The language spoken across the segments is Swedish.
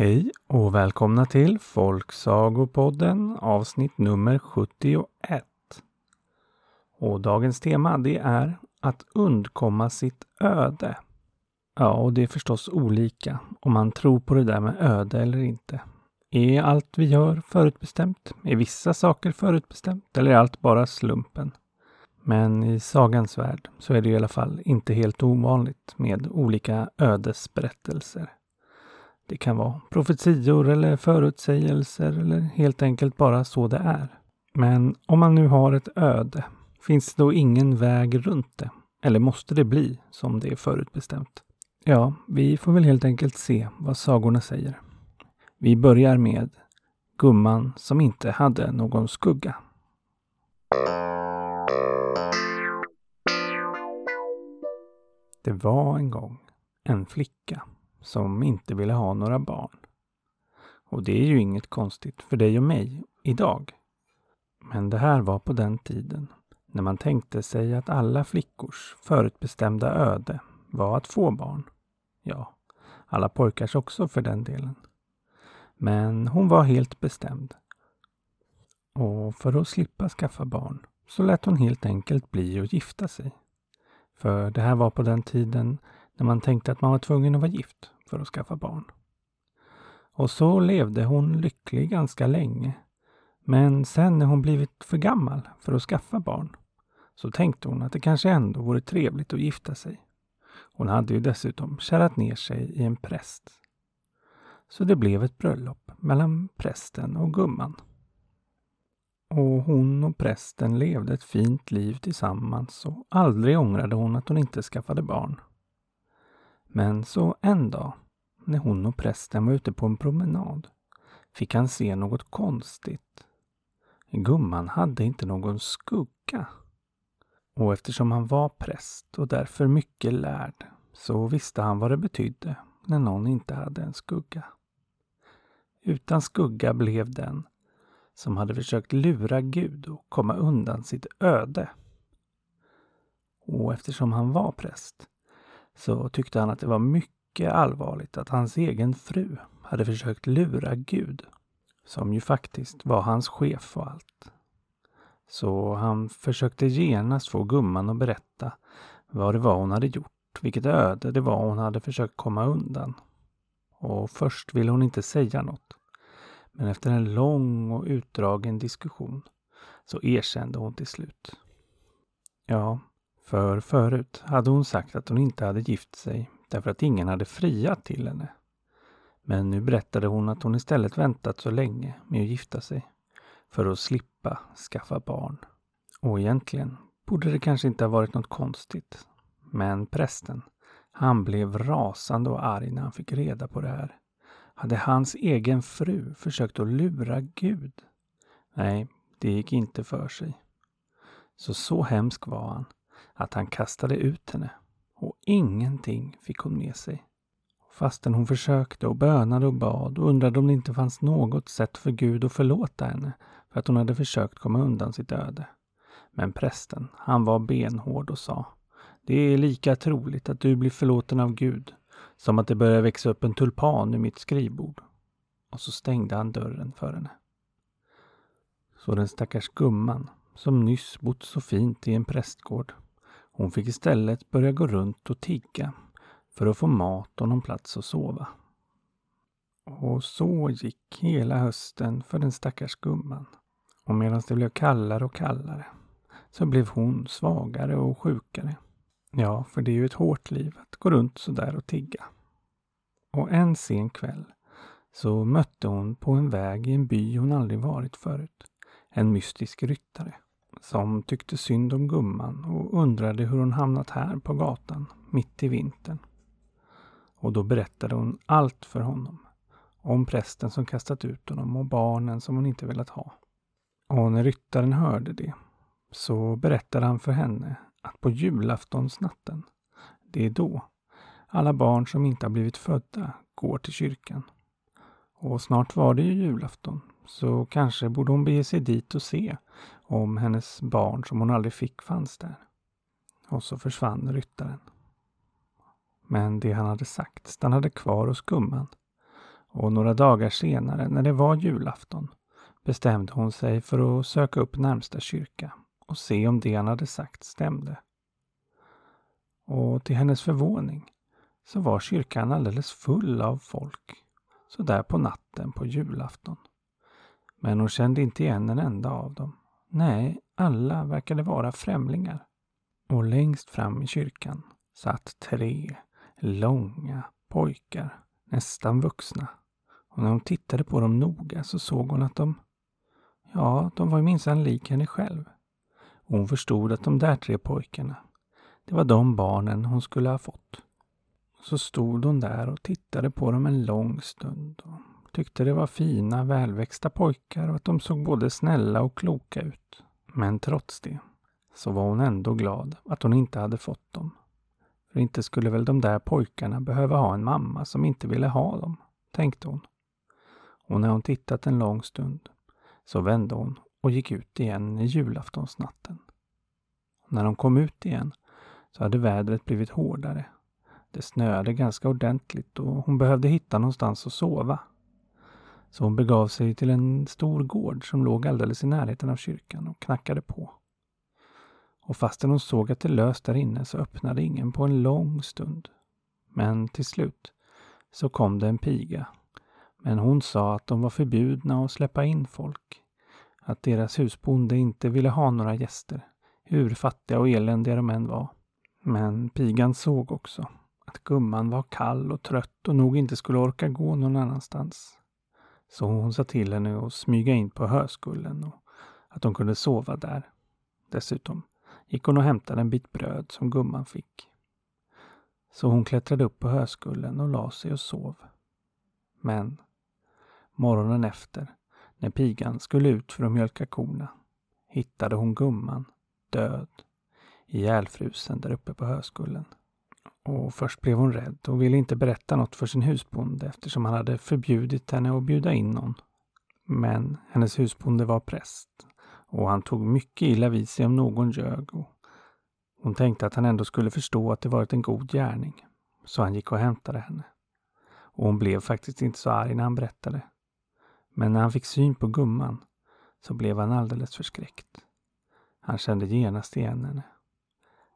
Hej och välkomna till Folksagopodden avsnitt nummer 71. Och dagens tema det är att undkomma sitt öde. Ja, och det är förstås olika om man tror på det där med öde eller inte. Är allt vi gör förutbestämt? Är vissa saker förutbestämt? Eller är allt bara slumpen? Men i sagans värld så är det i alla fall inte helt ovanligt med olika ödesberättelser. Det kan vara profetior eller förutsägelser eller helt enkelt bara så det är. Men om man nu har ett öde, finns det då ingen väg runt det? Eller måste det bli som det är förutbestämt? Ja, vi får väl helt enkelt se vad sagorna säger. Vi börjar med Gumman som inte hade någon skugga. Det var en gång en flicka som inte ville ha några barn. Och det är ju inget konstigt för dig och mig idag. Men det här var på den tiden när man tänkte sig att alla flickors förutbestämda öde var att få barn. Ja, alla pojkars också för den delen. Men hon var helt bestämd. Och för att slippa skaffa barn så lät hon helt enkelt bli att gifta sig. För det här var på den tiden när man tänkte att man var tvungen att vara gift för att skaffa barn. Och så levde hon lycklig ganska länge. Men sen när hon blivit för gammal för att skaffa barn så tänkte hon att det kanske ändå vore trevligt att gifta sig. Hon hade ju dessutom kärat ner sig i en präst. Så det blev ett bröllop mellan prästen och gumman. Och hon och prästen levde ett fint liv tillsammans och aldrig ångrade hon att hon inte skaffade barn. Men så en dag, när hon och prästen var ute på en promenad, fick han se något konstigt. Gumman hade inte någon skugga. Och eftersom han var präst och därför mycket lärd så visste han vad det betydde när någon inte hade en skugga. Utan skugga blev den som hade försökt lura Gud och komma undan sitt öde. Och eftersom han var präst så tyckte han att det var mycket allvarligt att hans egen fru hade försökt lura Gud, som ju faktiskt var hans chef och allt. Så han försökte genast få gumman att berätta vad det var hon hade gjort, vilket öde det var hon hade försökt komma undan. Och först ville hon inte säga något. Men efter en lång och utdragen diskussion så erkände hon till slut. Ja, för förut hade hon sagt att hon inte hade gift sig därför att ingen hade friat till henne. Men nu berättade hon att hon istället väntat så länge med att gifta sig för att slippa skaffa barn. Och egentligen borde det kanske inte ha varit något konstigt. Men prästen, han blev rasande och arg när han fick reda på det här. Hade hans egen fru försökt att lura Gud? Nej, det gick inte för sig. Så så hemsk var han att han kastade ut henne och ingenting fick hon med sig. Fastän hon försökte och bönade och bad och undrade om det inte fanns något sätt för Gud att förlåta henne för att hon hade försökt komma undan sitt öde. Men prästen, han var benhård och sa Det är lika troligt att du blir förlåten av Gud som att det börjar växa upp en tulpan ur mitt skrivbord. Och så stängde han dörren för henne. Så den stackars gumman, som nyss bott så fint i en prästgård, hon fick istället börja gå runt och tigga för att få mat och någon plats att sova. Och så gick hela hösten för den stackars gumman. Och medan det blev kallare och kallare så blev hon svagare och sjukare. Ja, för det är ju ett hårt liv att gå runt så där och tigga. Och en sen kväll så mötte hon på en väg i en by hon aldrig varit förut en mystisk ryttare som tyckte synd om gumman och undrade hur hon hamnat här på gatan mitt i vintern. Och då berättade hon allt för honom. Om prästen som kastat ut honom och barnen som hon inte velat ha. Och när ryttaren hörde det så berättade han för henne att på julaftonsnatten, det är då alla barn som inte har blivit födda går till kyrkan. Och snart var det ju julafton, så kanske borde hon bege sig dit och se om hennes barn som hon aldrig fick fanns där. Och så försvann ryttaren. Men det han hade sagt stannade kvar hos gumman. Och några dagar senare, när det var julafton, bestämde hon sig för att söka upp närmsta kyrka och se om det han hade sagt stämde. Och till hennes förvåning så var kyrkan alldeles full av folk så där på natten på julafton. Men hon kände inte igen en enda av dem. Nej, alla verkade vara främlingar. Och längst fram i kyrkan satt tre långa pojkar, nästan vuxna. Och när hon tittade på dem noga så såg hon att de, ja, de var minsann lik henne själv. Och hon förstod att de där tre pojkarna, det var de barnen hon skulle ha fått. Så stod hon där och tittade på dem en lång stund och tyckte det var fina, välväxta pojkar och att de såg både snälla och kloka ut. Men trots det så var hon ändå glad att hon inte hade fått dem. För inte skulle väl de där pojkarna behöva ha en mamma som inte ville ha dem, tänkte hon. Och när hon tittat en lång stund så vände hon och gick ut igen i julaftonsnatten. När hon kom ut igen så hade vädret blivit hårdare. Det snöade ganska ordentligt och hon behövde hitta någonstans att sova. Så hon begav sig till en stor gård som låg alldeles i närheten av kyrkan och knackade på. Och fastän hon såg att det löst där inne så öppnade ingen på en lång stund. Men till slut så kom det en piga. Men hon sa att de var förbjudna att släppa in folk. Att deras husbonde inte ville ha några gäster, hur fattiga och eländiga de än var. Men pigan såg också att gumman var kall och trött och nog inte skulle orka gå någon annanstans. Så hon sa till henne att smyga in på höskullen och att hon kunde sova där. Dessutom gick hon och hämtade en bit bröd som gumman fick. Så hon klättrade upp på höskullen och la sig och sov. Men morgonen efter, när pigan skulle ut för att mjölka korna, hittade hon gumman död, ihjälfrusen där uppe på höskullen. Och först blev hon rädd och ville inte berätta något för sin husbonde eftersom han hade förbjudit henne att bjuda in någon. Men hennes husbonde var präst och han tog mycket illa vid sig om någon ljög. Och hon tänkte att han ändå skulle förstå att det varit en god gärning. Så han gick och hämtade henne. Och hon blev faktiskt inte så arg när han berättade. Men när han fick syn på gumman så blev han alldeles förskräckt. Han kände genast igen henne.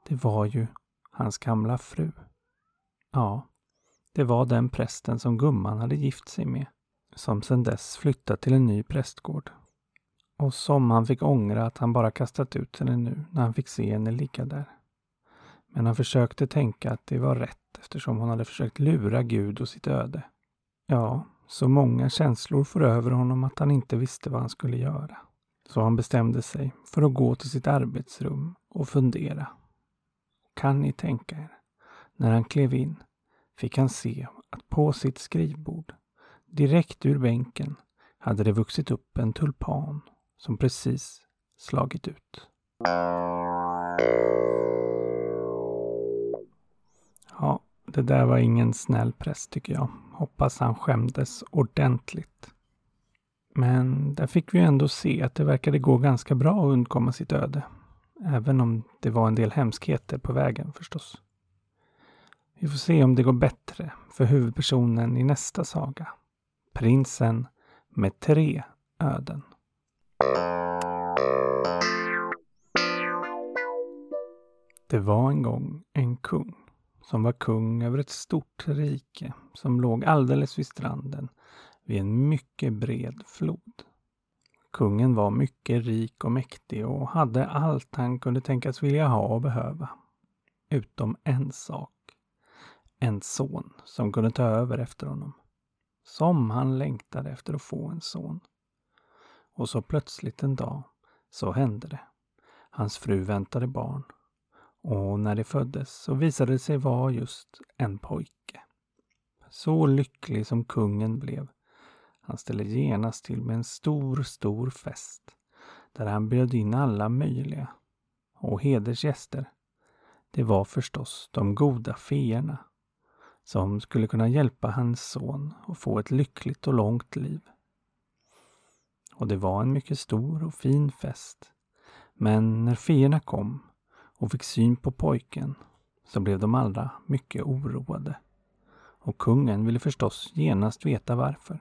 Det var ju hans gamla fru. Ja, det var den prästen som gumman hade gift sig med, som sedan dess flyttat till en ny prästgård. Och som han fick ångra att han bara kastat ut henne nu när han fick se henne ligga där. Men han försökte tänka att det var rätt eftersom hon hade försökt lura Gud och sitt öde. Ja, så många känslor får över honom att han inte visste vad han skulle göra. Så han bestämde sig för att gå till sitt arbetsrum och fundera. Kan ni tänka er? När han klev in fick han se att på sitt skrivbord, direkt ur bänken, hade det vuxit upp en tulpan som precis slagit ut. Ja, det där var ingen snäll präst tycker jag. Hoppas han skämdes ordentligt. Men där fick vi ändå se att det verkade gå ganska bra att undkomma sitt öde. Även om det var en del hemskheter på vägen förstås. Vi får se om det går bättre för huvudpersonen i nästa saga. Prinsen med tre öden. Det var en gång en kung som var kung över ett stort rike som låg alldeles vid stranden vid en mycket bred flod. Kungen var mycket rik och mäktig och hade allt han kunde tänkas vilja ha och behöva. Utom en sak. En son som kunde ta över efter honom. Som han längtade efter att få en son. Och så plötsligt en dag så hände det. Hans fru väntade barn. Och när det föddes så visade det sig vara just en pojke. Så lycklig som kungen blev han ställde genast till med en stor, stor fest där han bjöd in alla möjliga. Och hedersgäster, det var förstås de goda feerna som skulle kunna hjälpa hans son att få ett lyckligt och långt liv. Och det var en mycket stor och fin fest. Men när feerna kom och fick syn på pojken så blev de alla mycket oroade Och kungen ville förstås genast veta varför.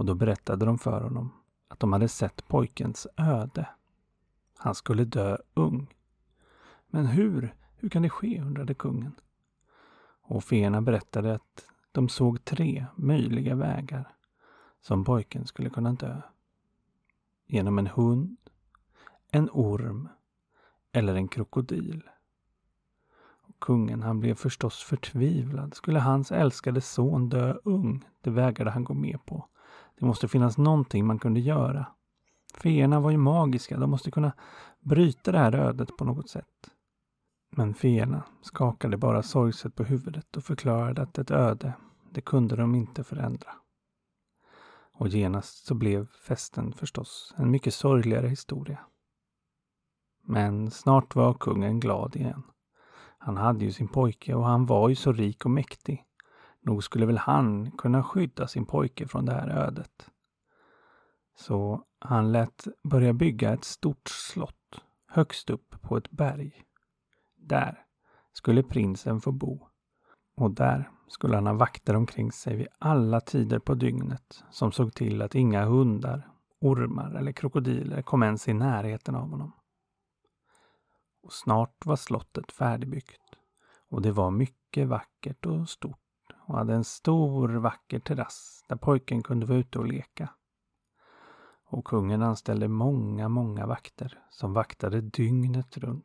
Och då berättade de för honom att de hade sett pojkens öde. Han skulle dö ung. Men hur? Hur kan det ske? undrade kungen. Och feerna berättade att de såg tre möjliga vägar som pojken skulle kunna dö. Genom en hund, en orm eller en krokodil. Och kungen han blev förstås förtvivlad. Skulle hans älskade son dö ung? Det vägrade han gå med på. Det måste finnas någonting man kunde göra. Feerna var ju magiska. De måste kunna bryta det här ödet på något sätt. Men feerna skakade bara sorgset på huvudet och förklarade att ett öde, det kunde de inte förändra. Och genast så blev festen förstås en mycket sorgligare historia. Men snart var kungen glad igen. Han hade ju sin pojke och han var ju så rik och mäktig. Nog skulle väl han kunna skydda sin pojke från det här ödet. Så han lät börja bygga ett stort slott högst upp på ett berg. Där skulle prinsen få bo. Och där skulle han ha vakter omkring sig vid alla tider på dygnet som såg till att inga hundar, ormar eller krokodiler kom ens i närheten av honom. Och snart var slottet färdigbyggt och det var mycket vackert och stort och hade en stor vacker terrass där pojken kunde vara ute och leka. Och kungen anställde många, många vakter som vaktade dygnet runt.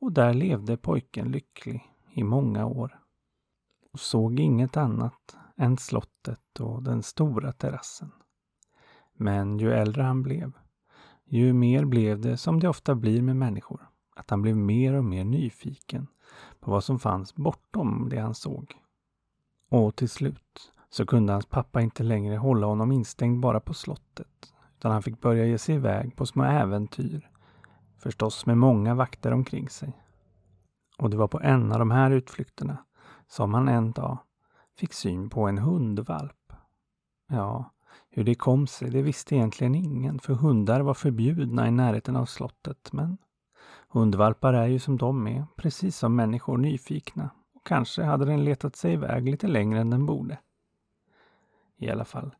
Och där levde pojken lycklig i många år och såg inget annat än slottet och den stora terrassen. Men ju äldre han blev, ju mer blev det som det ofta blir med människor, att han blev mer och mer nyfiken på vad som fanns bortom det han såg. Och till slut så kunde hans pappa inte längre hålla honom instängd bara på slottet, utan han fick börja ge sig iväg på små äventyr, förstås med många vakter omkring sig. Och det var på en av de här utflykterna som han en dag fick syn på en hundvalp. Ja, hur det kom sig, det visste egentligen ingen, för hundar var förbjudna i närheten av slottet. Men hundvalpar är ju som de är, precis som människor, nyfikna. Kanske hade den letat sig iväg lite längre än den borde. I alla fall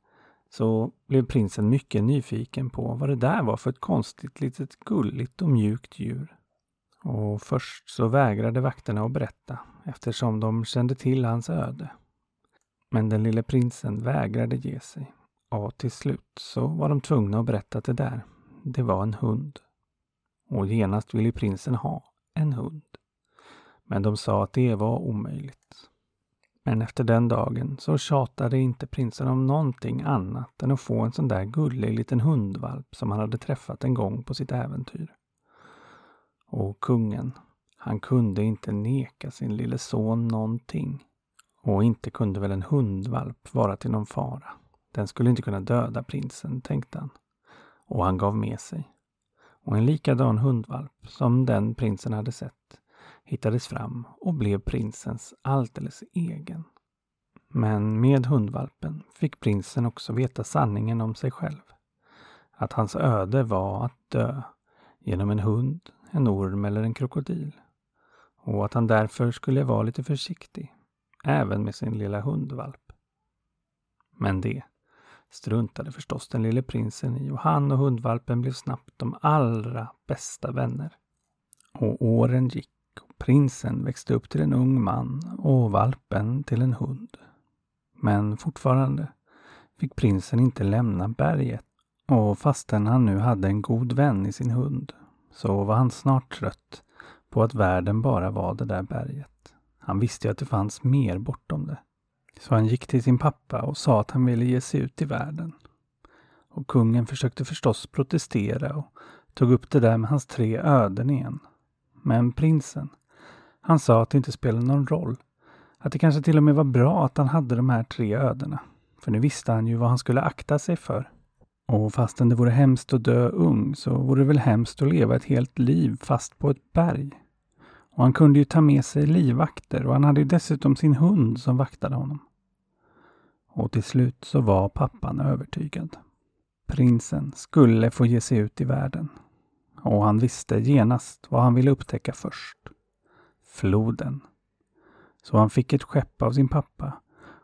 så blev prinsen mycket nyfiken på vad det där var för ett konstigt litet gulligt och mjukt djur. Och först så vägrade vakterna att berätta eftersom de kände till hans öde. Men den lille prinsen vägrade ge sig. Och till slut så var de tvungna att berätta att det där, det var en hund. Och genast ville prinsen ha en hund. Men de sa att det var omöjligt. Men efter den dagen så tjatade inte prinsen om någonting annat än att få en sån där gullig liten hundvalp som han hade träffat en gång på sitt äventyr. Och kungen, han kunde inte neka sin lille son någonting. Och inte kunde väl en hundvalp vara till någon fara. Den skulle inte kunna döda prinsen, tänkte han. Och han gav med sig. Och en likadan hundvalp som den prinsen hade sett hittades fram och blev prinsens alldeles egen. Men med hundvalpen fick prinsen också veta sanningen om sig själv. Att hans öde var att dö genom en hund, en orm eller en krokodil. Och att han därför skulle vara lite försiktig, även med sin lilla hundvalp. Men det struntade förstås den lille prinsen i och han och hundvalpen blev snabbt de allra bästa vänner. Och åren gick prinsen växte upp till en ung man och valpen till en hund. Men fortfarande fick prinsen inte lämna berget och fastän han nu hade en god vän i sin hund så var han snart trött på att världen bara var det där berget. Han visste ju att det fanns mer bortom det. Så han gick till sin pappa och sa att han ville ge sig ut i världen. Och kungen försökte förstås protestera och tog upp det där med hans tre öden igen. Men prinsen, han sa att det inte spelade någon roll. Att det kanske till och med var bra att han hade de här tre ödena. För nu visste han ju vad han skulle akta sig för. Och fastän det vore hemskt att dö ung så vore det väl hemskt att leva ett helt liv fast på ett berg. Och han kunde ju ta med sig livvakter och han hade ju dessutom sin hund som vaktade honom. Och till slut så var pappan övertygad. Prinsen skulle få ge sig ut i världen. Och han visste genast vad han ville upptäcka först. Floden. Så han fick ett skepp av sin pappa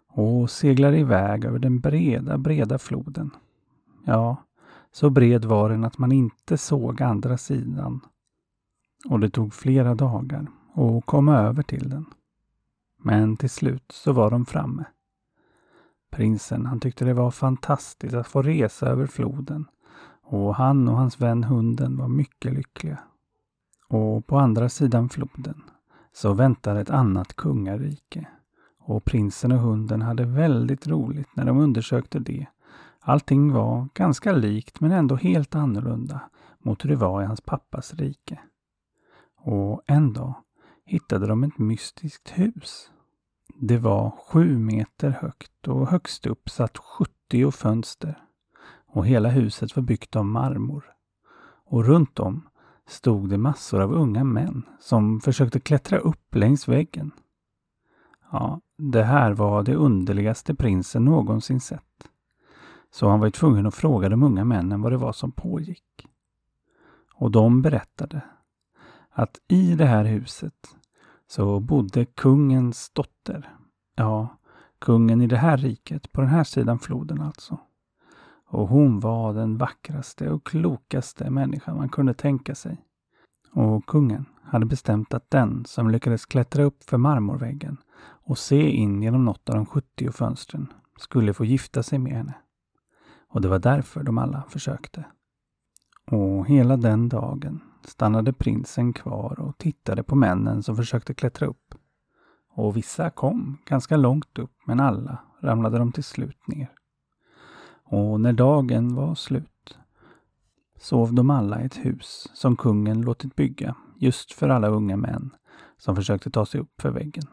och seglade iväg över den breda, breda floden. Ja, så bred var den att man inte såg andra sidan. Och det tog flera dagar att komma över till den. Men till slut så var de framme. Prinsen, han tyckte det var fantastiskt att få resa över floden och han och hans vän hunden var mycket lyckliga. Och på andra sidan floden så väntade ett annat kungarike och prinsen och hunden hade väldigt roligt när de undersökte det. Allting var ganska likt men ändå helt annorlunda mot hur det var i hans pappas rike. Och en dag hittade de ett mystiskt hus. Det var sju meter högt och högst upp satt 70 fönster. Och hela huset var byggt av marmor. Och runt om stod det massor av unga män som försökte klättra upp längs väggen. Ja, det här var det underligaste prinsen någonsin sett. Så han var tvungen att fråga de unga männen vad det var som pågick. Och de berättade att i det här huset så bodde kungens dotter. Ja, kungen i det här riket, på den här sidan floden alltså. Och hon var den vackraste och klokaste människan man kunde tänka sig. Och kungen hade bestämt att den som lyckades klättra upp för marmorväggen och se in genom något av de 70 fönstren skulle få gifta sig med henne. Och det var därför de alla försökte. Och hela den dagen stannade prinsen kvar och tittade på männen som försökte klättra upp. Och vissa kom ganska långt upp, men alla ramlade de till slut ner. Och när dagen var slut sov de alla i ett hus som kungen låtit bygga just för alla unga män som försökte ta sig upp för väggen.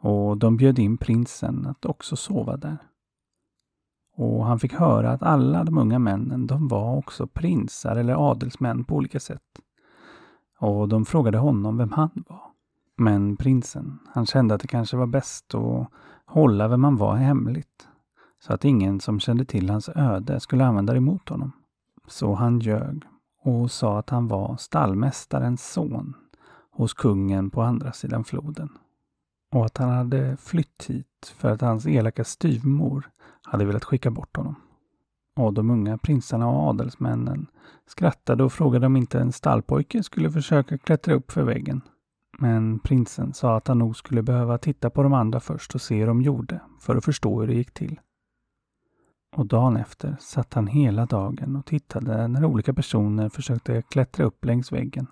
Och de bjöd in prinsen att också sova där. Och han fick höra att alla de unga männen, de var också prinsar eller adelsmän på olika sätt. Och de frågade honom vem han var. Men prinsen, han kände att det kanske var bäst att hålla vem han var hemligt. Så att ingen som kände till hans öde skulle använda det emot honom. Så han ljög och sa att han var stallmästarens son hos kungen på andra sidan floden. Och att han hade flytt hit för att hans elaka styvmor hade velat skicka bort honom. Och de unga prinsarna och adelsmännen skrattade och frågade om inte en stallpojke skulle försöka klättra upp för väggen. Men prinsen sa att han nog skulle behöva titta på de andra först och se hur de gjorde för att förstå hur det gick till. Och dagen efter satt han hela dagen och tittade när olika personer försökte klättra upp längs väggen.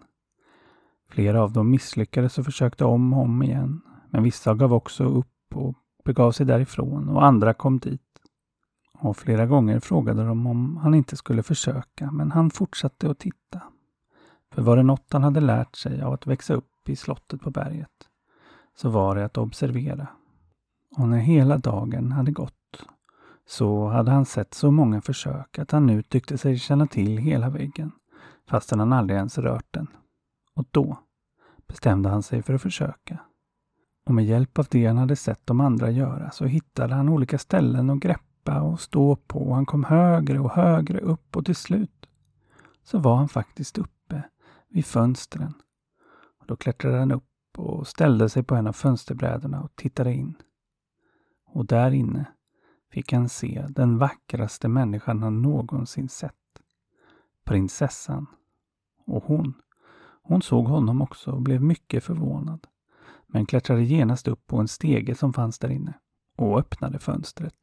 Flera av dem misslyckades och försökte om och om igen. Men vissa gav också upp och begav sig därifrån och andra kom dit. Och flera gånger frågade de om han inte skulle försöka, men han fortsatte att titta. För var det något han hade lärt sig av att växa upp i slottet på berget, så var det att observera. Och när hela dagen hade gått så hade han sett så många försök att han nu tyckte sig känna till hela väggen, fastän han aldrig ens rört den. Och då bestämde han sig för att försöka. Och med hjälp av det han hade sett de andra göra så hittade han olika ställen att greppa och stå på och han kom högre och högre upp och till slut så var han faktiskt uppe vid fönstren. Och då klättrade han upp och ställde sig på en av fönsterbrädorna och tittade in. Och där inne fick han se den vackraste människan han någonsin sett. Prinsessan. Och hon, hon såg honom också och blev mycket förvånad. Men klättrade genast upp på en stege som fanns där inne och öppnade fönstret.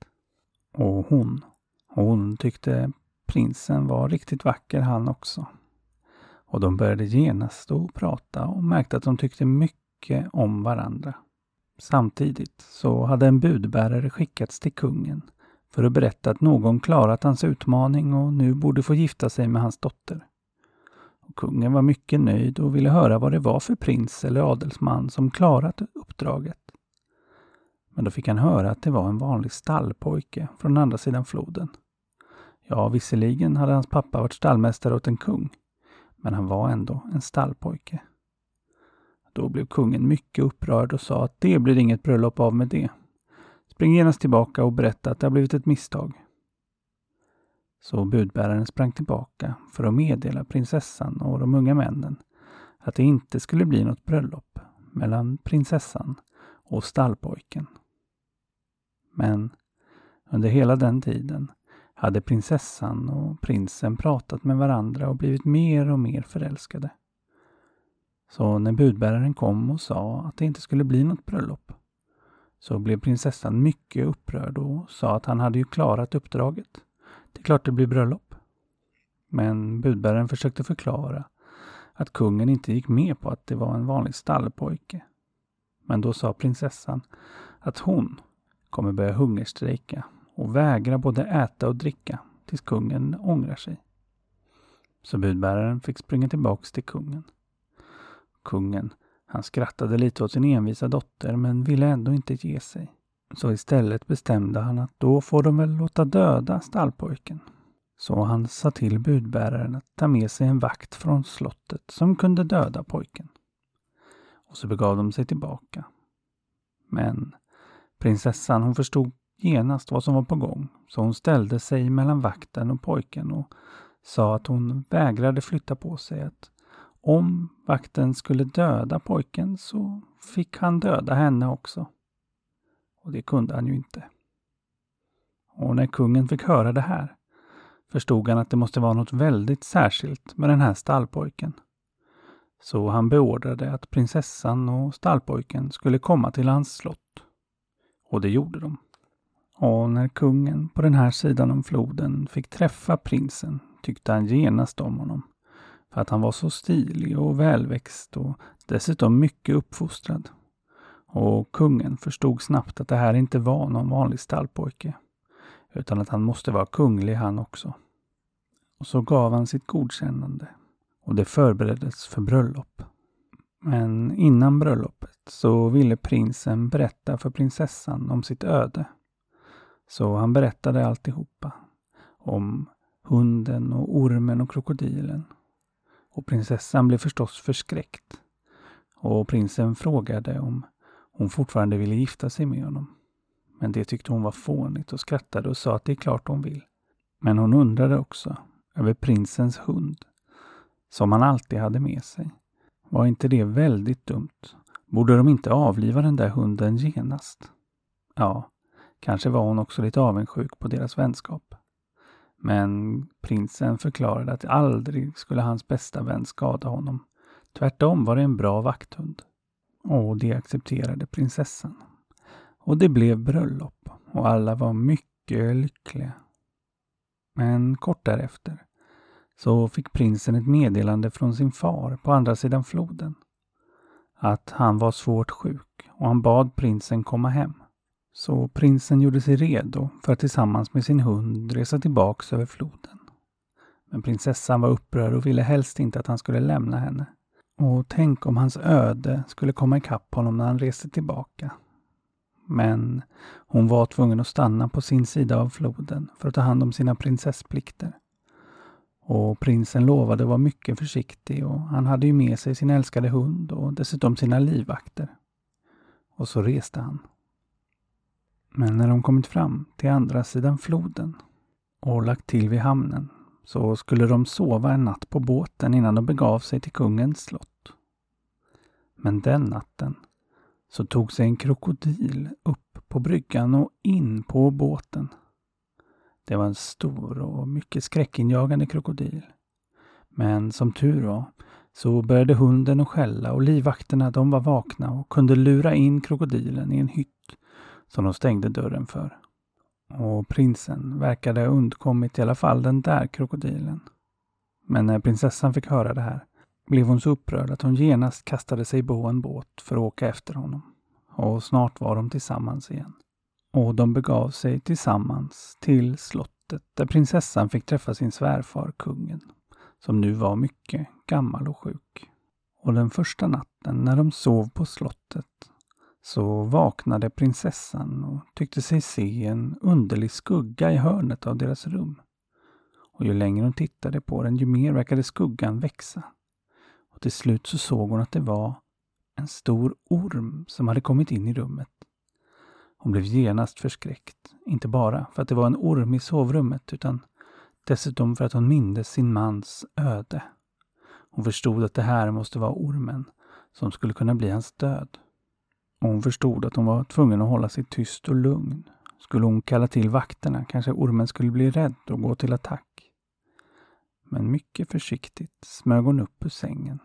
Och hon, hon tyckte prinsen var riktigt vacker han också. Och de började genast att prata och märkte att de tyckte mycket om varandra. Samtidigt så hade en budbärare skickats till kungen för att berätta att någon klarat hans utmaning och nu borde få gifta sig med hans dotter. Och kungen var mycket nöjd och ville höra vad det var för prins eller adelsman som klarat uppdraget. Men då fick han höra att det var en vanlig stallpojke från andra sidan floden. Ja, visserligen hade hans pappa varit stallmästare åt en kung, men han var ändå en stallpojke. Då blev kungen mycket upprörd och sa att det blir inget bröllop av med det. Spring genast tillbaka och berätta att det har blivit ett misstag. Så budbäraren sprang tillbaka för att meddela prinsessan och de unga männen att det inte skulle bli något bröllop mellan prinsessan och stallpojken. Men under hela den tiden hade prinsessan och prinsen pratat med varandra och blivit mer och mer förälskade. Så när budbäraren kom och sa att det inte skulle bli något bröllop så blev prinsessan mycket upprörd och sa att han hade ju klarat uppdraget. Det är klart det blir bröllop. Men budbäraren försökte förklara att kungen inte gick med på att det var en vanlig stallpojke. Men då sa prinsessan att hon kommer börja hungerstrejka och vägra både äta och dricka tills kungen ångrar sig. Så budbäraren fick springa tillbaks till kungen. Kungen, han skrattade lite åt sin envisa dotter men ville ändå inte ge sig. Så istället bestämde han att då får de väl låta döda stallpojken. Så han sa till budbäraren att ta med sig en vakt från slottet som kunde döda pojken. Och så begav de sig tillbaka. Men prinsessan hon förstod genast vad som var på gång, så hon ställde sig mellan vakten och pojken och sa att hon vägrade flytta på sig. Att om vakten skulle döda pojken så fick han döda henne också. Och det kunde han ju inte. Och när kungen fick höra det här förstod han att det måste vara något väldigt särskilt med den här stallpojken. Så han beordrade att prinsessan och stallpojken skulle komma till hans slott. Och det gjorde de. Och när kungen på den här sidan om floden fick träffa prinsen tyckte han genast om honom. För att han var så stilig och välväxt och dessutom mycket uppfostrad. Och kungen förstod snabbt att det här inte var någon vanlig stallpojke. Utan att han måste vara kunglig han också. Och så gav han sitt godkännande. Och det förbereddes för bröllop. Men innan bröllopet så ville prinsen berätta för prinsessan om sitt öde. Så han berättade alltihopa. Om hunden och ormen och krokodilen. Och prinsessan blev förstås förskräckt. Och prinsen frågade om hon fortfarande ville gifta sig med honom. Men det tyckte hon var fånigt och skrattade och sa att det är klart hon vill. Men hon undrade också över prinsens hund, som han alltid hade med sig. Var inte det väldigt dumt? Borde de inte avliva den där hunden genast? Ja, kanske var hon också lite avundsjuk på deras vänskap. Men prinsen förklarade att aldrig skulle hans bästa vän skada honom. Tvärtom var det en bra vakthund. Och det accepterade prinsessan. Och det blev bröllop och alla var mycket lyckliga. Men kort därefter så fick prinsen ett meddelande från sin far på andra sidan floden. Att han var svårt sjuk och han bad prinsen komma hem. Så prinsen gjorde sig redo för att tillsammans med sin hund resa tillbaks över floden. Men prinsessan var upprörd och ville helst inte att han skulle lämna henne. Och tänk om hans öde skulle komma ikapp honom när han reste tillbaka. Men hon var tvungen att stanna på sin sida av floden för att ta hand om sina prinsessplikter. Och prinsen lovade att vara mycket försiktig och han hade ju med sig sin älskade hund och dessutom sina livvakter. Och så reste han. Men när de kommit fram till andra sidan floden och lagt till vid hamnen så skulle de sova en natt på båten innan de begav sig till kungens slott. Men den natten så tog sig en krokodil upp på bryggan och in på båten. Det var en stor och mycket skräckinjagande krokodil. Men som tur var så började hunden att skälla och livvakterna de var vakna och kunde lura in krokodilen i en hytt som de stängde dörren för. Och prinsen verkade ha undkommit i alla fall den där krokodilen. Men när prinsessan fick höra det här blev hon så upprörd att hon genast kastade sig på en båt för att åka efter honom. Och snart var de tillsammans igen. Och de begav sig tillsammans till slottet där prinsessan fick träffa sin svärfar, kungen, som nu var mycket gammal och sjuk. Och den första natten när de sov på slottet så vaknade prinsessan och tyckte sig se en underlig skugga i hörnet av deras rum. Och ju längre hon tittade på den, ju mer verkade skuggan växa. Och till slut så såg hon att det var en stor orm som hade kommit in i rummet. Hon blev genast förskräckt, inte bara för att det var en orm i sovrummet utan dessutom för att hon mindes sin mans öde. Hon förstod att det här måste vara ormen som skulle kunna bli hans död och hon förstod att hon var tvungen att hålla sig tyst och lugn. Skulle hon kalla till vakterna kanske ormen skulle bli rädd och gå till attack. Men mycket försiktigt smög hon upp ur sängen.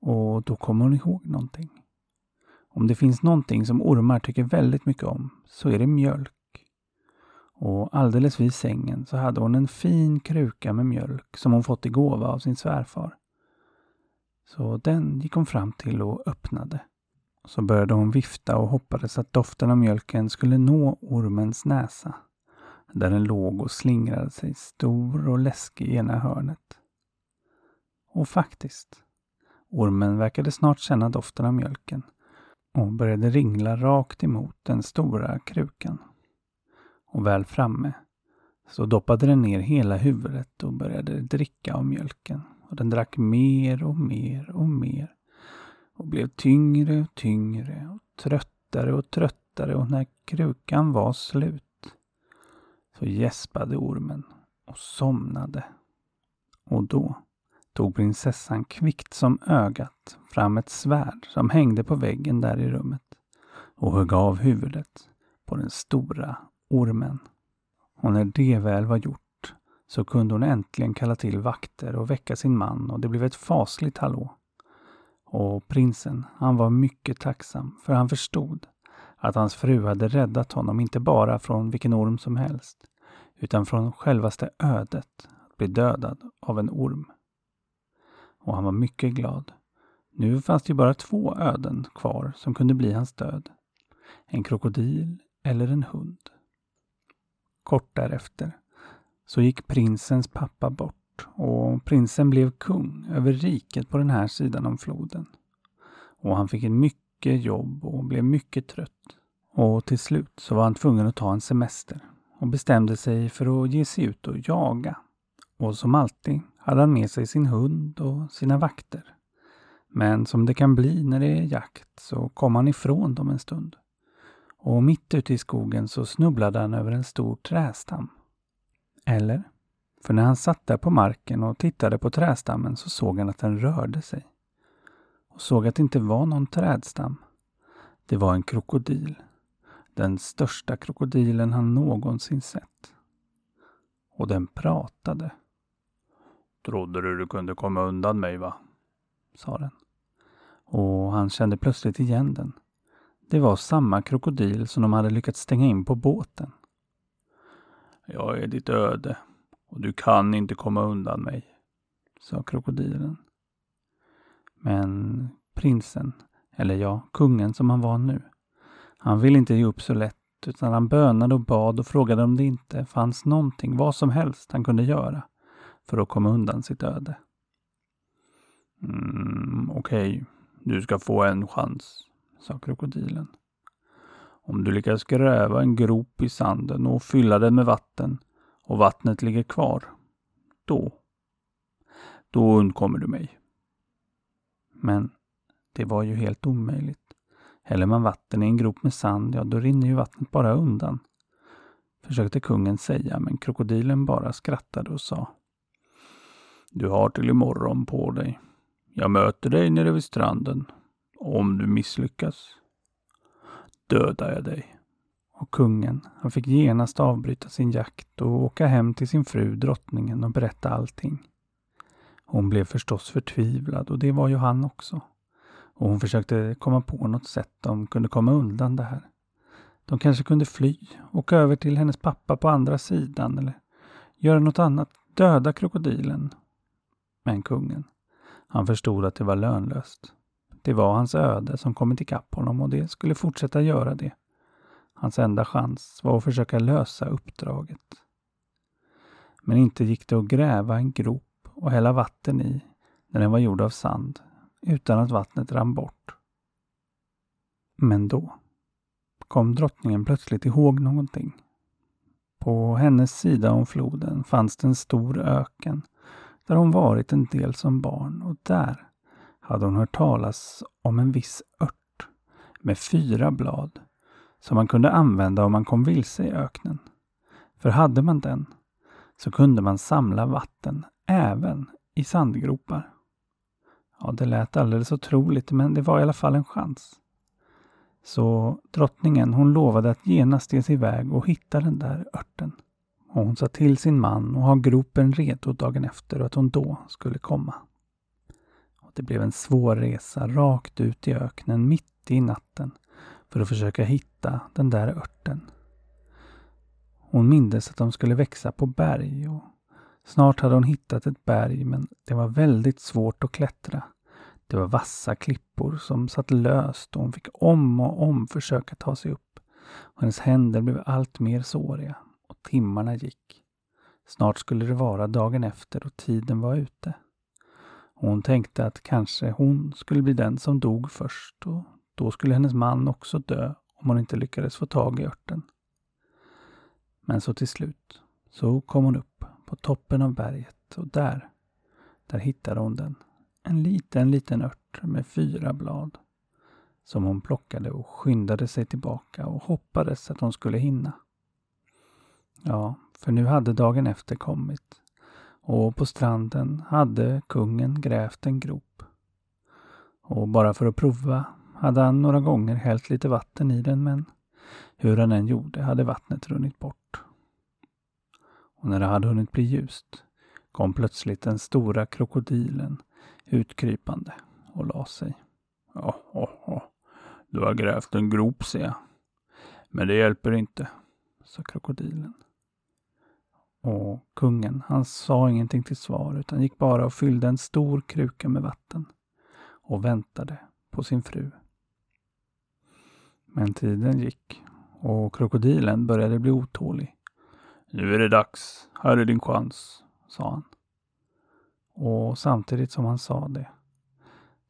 Och då kom hon ihåg någonting. Om det finns någonting som ormar tycker väldigt mycket om så är det mjölk. Och alldeles vid sängen så hade hon en fin kruka med mjölk som hon fått i gåva av sin svärfar. Så den gick hon fram till och öppnade. Så började hon vifta och hoppades att doften av mjölken skulle nå ormens näsa. Där den låg och slingrade sig stor och läskig i ena hörnet. Och faktiskt, ormen verkade snart känna doften av mjölken och började ringla rakt emot den stora krukan. Och väl framme så doppade den ner hela huvudet och började dricka av mjölken. Och den drack mer och mer och mer och blev tyngre och tyngre och tröttare och tröttare och när krukan var slut så gäspade ormen och somnade. Och då tog prinsessan kvickt som ögat fram ett svärd som hängde på väggen där i rummet och högg av huvudet på den stora ormen. Och när det väl var gjort så kunde hon äntligen kalla till vakter och väcka sin man och det blev ett fasligt hallå. Och prinsen, han var mycket tacksam för han förstod att hans fru hade räddat honom inte bara från vilken orm som helst utan från självaste ödet att bli dödad av en orm. Och han var mycket glad. Nu fanns det ju bara två öden kvar som kunde bli hans död. En krokodil eller en hund. Kort därefter så gick prinsens pappa bort och prinsen blev kung över riket på den här sidan om floden. Och han fick mycket jobb och blev mycket trött. Och till slut så var han tvungen att ta en semester och bestämde sig för att ge sig ut och jaga. Och som alltid hade han med sig sin hund och sina vakter. Men som det kan bli när det är jakt så kom han ifrån dem en stund. Och mitt ute i skogen så snubblade han över en stor trästam. Eller? För när han satt där på marken och tittade på trästammen så såg han att den rörde sig. Och såg att det inte var någon trädstam. Det var en krokodil. Den största krokodilen han någonsin sett. Och den pratade. Trodde du du kunde komma undan mig va? sa den. Och han kände plötsligt igen den. Det var samma krokodil som de hade lyckats stänga in på båten. Jag är ditt öde och du kan inte komma undan mig, sa krokodilen. Men prinsen, eller ja, kungen som han var nu, han ville inte ge upp så lätt utan han bönade och bad och frågade om det inte fanns någonting, vad som helst, han kunde göra för att komma undan sitt öde. Mm, Okej, okay. du ska få en chans, sa krokodilen. Om du lyckas gräva en grop i sanden och fylla den med vatten och vattnet ligger kvar, då, då undkommer du mig. Men det var ju helt omöjligt. Häller man vatten i en grop med sand, ja då rinner ju vattnet bara undan. Försökte kungen säga, men krokodilen bara skrattade och sa. Du har till imorgon på dig. Jag möter dig nere vid stranden. Om du misslyckas dödar jag dig. Och kungen, han fick genast avbryta sin jakt och åka hem till sin fru drottningen och berätta allting. Hon blev förstås förtvivlad och det var ju han också. Och hon försökte komma på något sätt de kunde komma undan det här. De kanske kunde fly, åka över till hennes pappa på andra sidan eller göra något annat, döda krokodilen. Men kungen, han förstod att det var lönlöst. Det var hans öde som kommit ikapp honom och det skulle fortsätta göra det. Hans enda chans var att försöka lösa uppdraget. Men inte gick det att gräva en grop och hälla vatten i när den var gjord av sand utan att vattnet rann bort. Men då kom drottningen plötsligt ihåg någonting. På hennes sida om floden fanns det en stor öken där hon varit en del som barn och där hade hon hört talas om en viss ört med fyra blad som man kunde använda om man kom vilse i öknen. För hade man den så kunde man samla vatten även i sandgropar. Ja, det lät alldeles otroligt men det var i alla fall en chans. Så drottningen hon lovade att genast ge sig iväg och hitta den där örten. Och hon sa till sin man att ha gropen redo dagen efter och att hon då skulle komma. Och det blev en svår resa rakt ut i öknen mitt i natten för att försöka hitta den där örten. Hon mindes att de skulle växa på berg och snart hade hon hittat ett berg men det var väldigt svårt att klättra. Det var vassa klippor som satt löst och hon fick om och om försöka ta sig upp. Hennes händer blev allt mer såriga och timmarna gick. Snart skulle det vara dagen efter och tiden var ute. Hon tänkte att kanske hon skulle bli den som dog först och då skulle hennes man också dö om hon inte lyckades få tag i örten. Men så till slut så kom hon upp på toppen av berget och där, där hittade hon den. En liten, liten ört med fyra blad som hon plockade och skyndade sig tillbaka och hoppades att hon skulle hinna. Ja, för nu hade dagen efter kommit och på stranden hade kungen grävt en grop. Och bara för att prova hade han några gånger hällt lite vatten i den men hur han än gjorde hade vattnet runnit bort. Och när det hade hunnit bli ljust kom plötsligt den stora krokodilen utkrypande och la sig. Ja. Du har grävt en grop, ser jag. Men det hjälper inte, sa krokodilen. Och kungen, han sa ingenting till svar utan gick bara och fyllde en stor kruka med vatten och väntade på sin fru. Men tiden gick och krokodilen började bli otålig. Nu är det dags. Här är din chans, sa han. Och samtidigt som han sa det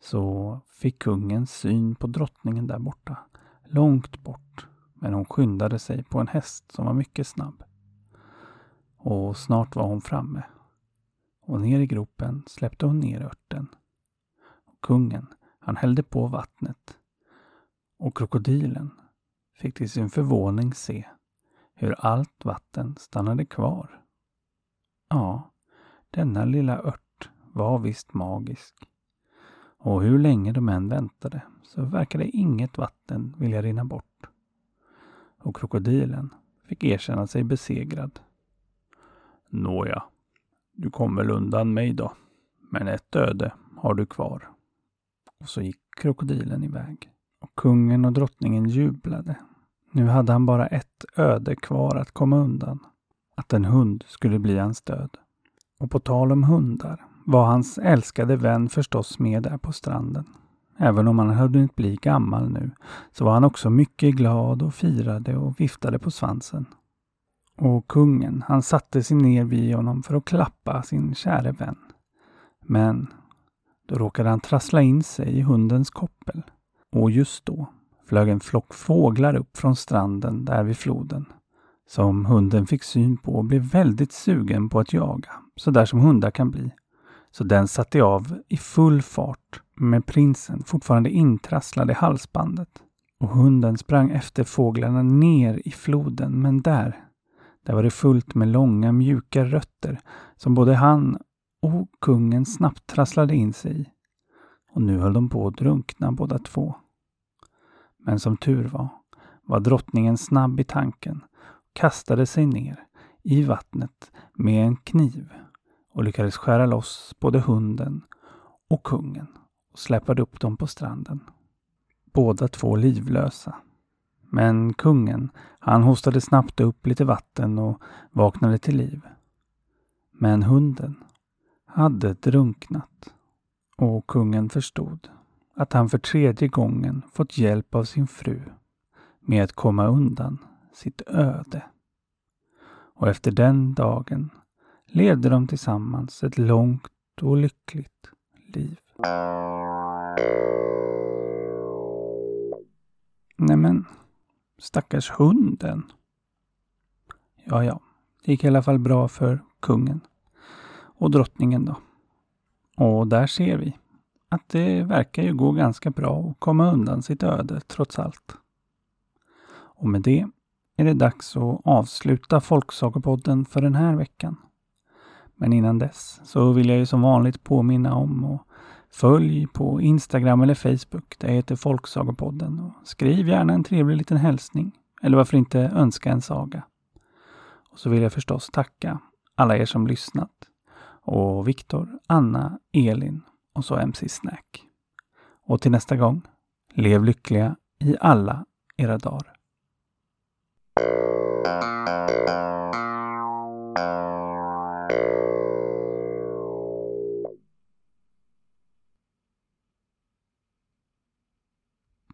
så fick kungen syn på drottningen där borta, långt bort. Men hon skyndade sig på en häst som var mycket snabb. Och snart var hon framme. Och ner i gropen släppte hon ner örten. Och kungen, han hällde på vattnet. Och krokodilen fick till sin förvåning se hur allt vatten stannade kvar. Ja, denna lilla ört var visst magisk. Och hur länge de än väntade så verkade inget vatten vilja rinna bort. Och krokodilen fick erkänna sig besegrad. Nåja, du kom väl undan mig då. Men ett öde har du kvar. Och så gick krokodilen iväg. Och kungen och drottningen jublade. Nu hade han bara ett öde kvar att komma undan. Att en hund skulle bli hans död. Och på tal om hundar var hans älskade vän förstås med där på stranden. Även om han hade hunnit bli gammal nu så var han också mycket glad och firade och viftade på svansen. Och kungen, han satte sig ner vid honom för att klappa sin käre vän. Men då råkade han trassla in sig i hundens koppel. Och just då flög en flock fåglar upp från stranden där vid floden. Som hunden fick syn på och blev väldigt sugen på att jaga, så där som hundar kan bli. Så den satte av i full fart med prinsen fortfarande intrasslad i halsbandet. Och hunden sprang efter fåglarna ner i floden, men där, där var det fullt med långa mjuka rötter som både han och kungen snabbt trasslade in sig i. Och nu höll de på att drunkna båda två. Men som tur var, var drottningen snabb i tanken och kastade sig ner i vattnet med en kniv och lyckades skära loss både hunden och kungen och släpade upp dem på stranden. Båda två livlösa. Men kungen, han hostade snabbt upp lite vatten och vaknade till liv. Men hunden hade drunknat och kungen förstod att han för tredje gången fått hjälp av sin fru med att komma undan sitt öde. Och efter den dagen levde de tillsammans ett långt och lyckligt liv. Nämen, stackars hunden. Ja, ja, det gick i alla fall bra för kungen och drottningen då. Och där ser vi att det verkar ju gå ganska bra att komma undan sitt öde trots allt. Och med det är det dags att avsluta Folksagopodden för den här veckan. Men innan dess så vill jag ju som vanligt påminna om att Följ på Instagram eller Facebook. Det heter Folksagopodden. Och skriv gärna en trevlig liten hälsning. Eller varför inte önska en saga. Och så vill jag förstås tacka alla er som lyssnat och Viktor, Anna, Elin och så MC Snack. Och till nästa gång, lev lyckliga i alla era dagar.